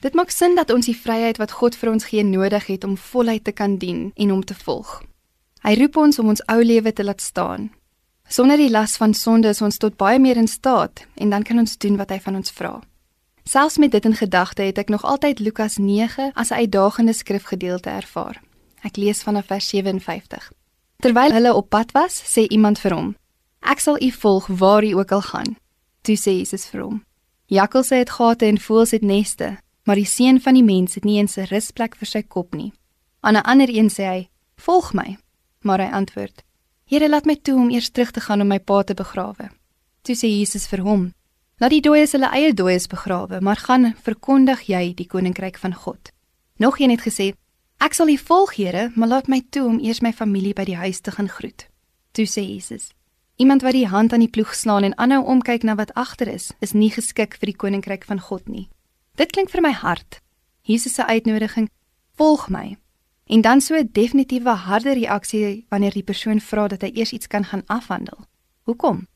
Dit maak sin dat ons die vryheid wat God vir ons gee nodig het om voluit te kan dien en hom te volg. Hy roep ons om ons ou lewe te laat staan. Sonder die las van sonde is ons tot baie meer in staat en dan kan ons doen wat hy van ons vra. Selfs met dit in gedagte het ek nog altyd Lukas 9 as 'n uitdagende skrifgedeelte ervaar. Ek lees vanaf vers 57. Terwyl hulle op pad was, sê iemand vir hom: "Ek sal u volg waar u ook al gaan." Toe sê Jesus vir hom: "Jakkalse het gate en voëls het neste, maar die seun van die mens het nie eens 'n rusplek vir sy kop nie." Aan 'n ander een sê hy: "Volg my." Maar hy antwoord: "Here, laat my toe om eers terug te gaan om my pa te begrawe." Toe sê Jesus vir hom: Laat die dooies hulle eie dooies begrawe, maar gaan verkondig jy die koninkryk van God. Nog een het gesê: Ek sal U volg, Here, maar laat my toe om eers my familie by die huis te gaan groet. Toe sê Jesus: Iemand wat die hand aan die ploeg slaan en aanhou omkyk na wat agter is, is nie geskik vir die koninkryk van God nie. Dit klink vir my hard. Jesus se uitnodiging: Volg my. En dan so 'n definitiewe harde reaksie wanneer die persoon vra dat hy eers iets kan gaan afhandel. Hoekom?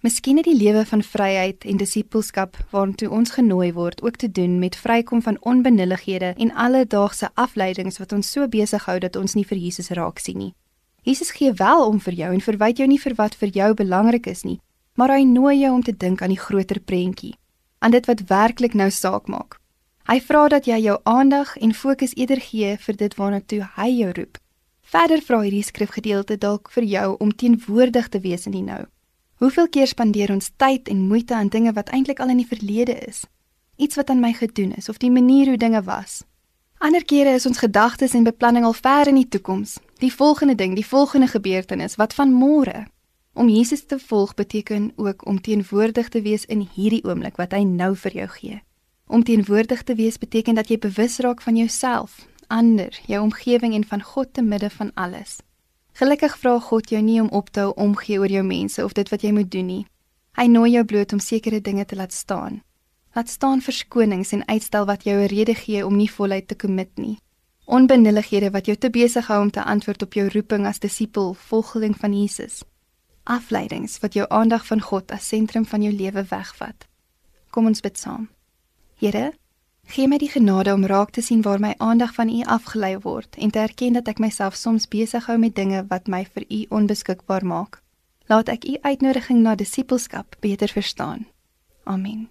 Miskien het die lewe van vryheid en disippelskap waartoe ons genooi word ook te doen met vrykom van onbenullighede en alledaagse afleidings wat ons so besig hou dat ons nie vir Jesus raak sien nie. Jesus gee wel om vir jou en verwyd jou nie vir wat vir jou belangrik is nie, maar hy nooi jou om te dink aan die groter prentjie, aan dit wat werklik nou saak maak. Hy vra dat jy jou aandag en fokus eerder gee vir dit waarna toe hy jou roep. Verder vra hierdie skrifgedeelte dalk vir jou om teenwoordig te wees in die nou. Hoeveel keer spandeer ons tyd en moeite aan dinge wat eintlik al in die verlede is? Iets wat aan my gedoen is of die manier hoe dinge was. Ander kere is ons gedagtes en beplanning al ver in die toekoms. Die volgende ding, die volgende gebeurtenis wat van môre. Om Jesus te volg beteken ook om teenwoordig te wees in hierdie oomblik wat hy nou vir jou gee. Om teenwoordig te wees beteken dat jy bewus raak van jouself, ander, jou omgewing en van God te midde van alles. Gelukkig vra God jou nie om op te hou omgee oor jou mense of dit wat jy moet doen nie. Hy nooi jou bloot om sekere dinge te laat staan. Laat staan verskonings en uitstel wat jou 'n rede gee om nie voluit te commit nie. Onbenullighede wat jou te besig hou om te antwoord op jou roeping as disipel, volgeling van Jesus. Afleidings wat jou aandag van God as sentrum van jou lewe wegvat. Kom ons bid saam. Here, Gee my die genade om raak te sien waar my aandag van U afgelei word en te erken dat ek myself soms besig hou met dinge wat my vir U onbeskikbaar maak. Laat ek U uitnodiging na disippelskap beter verstaan. Amen.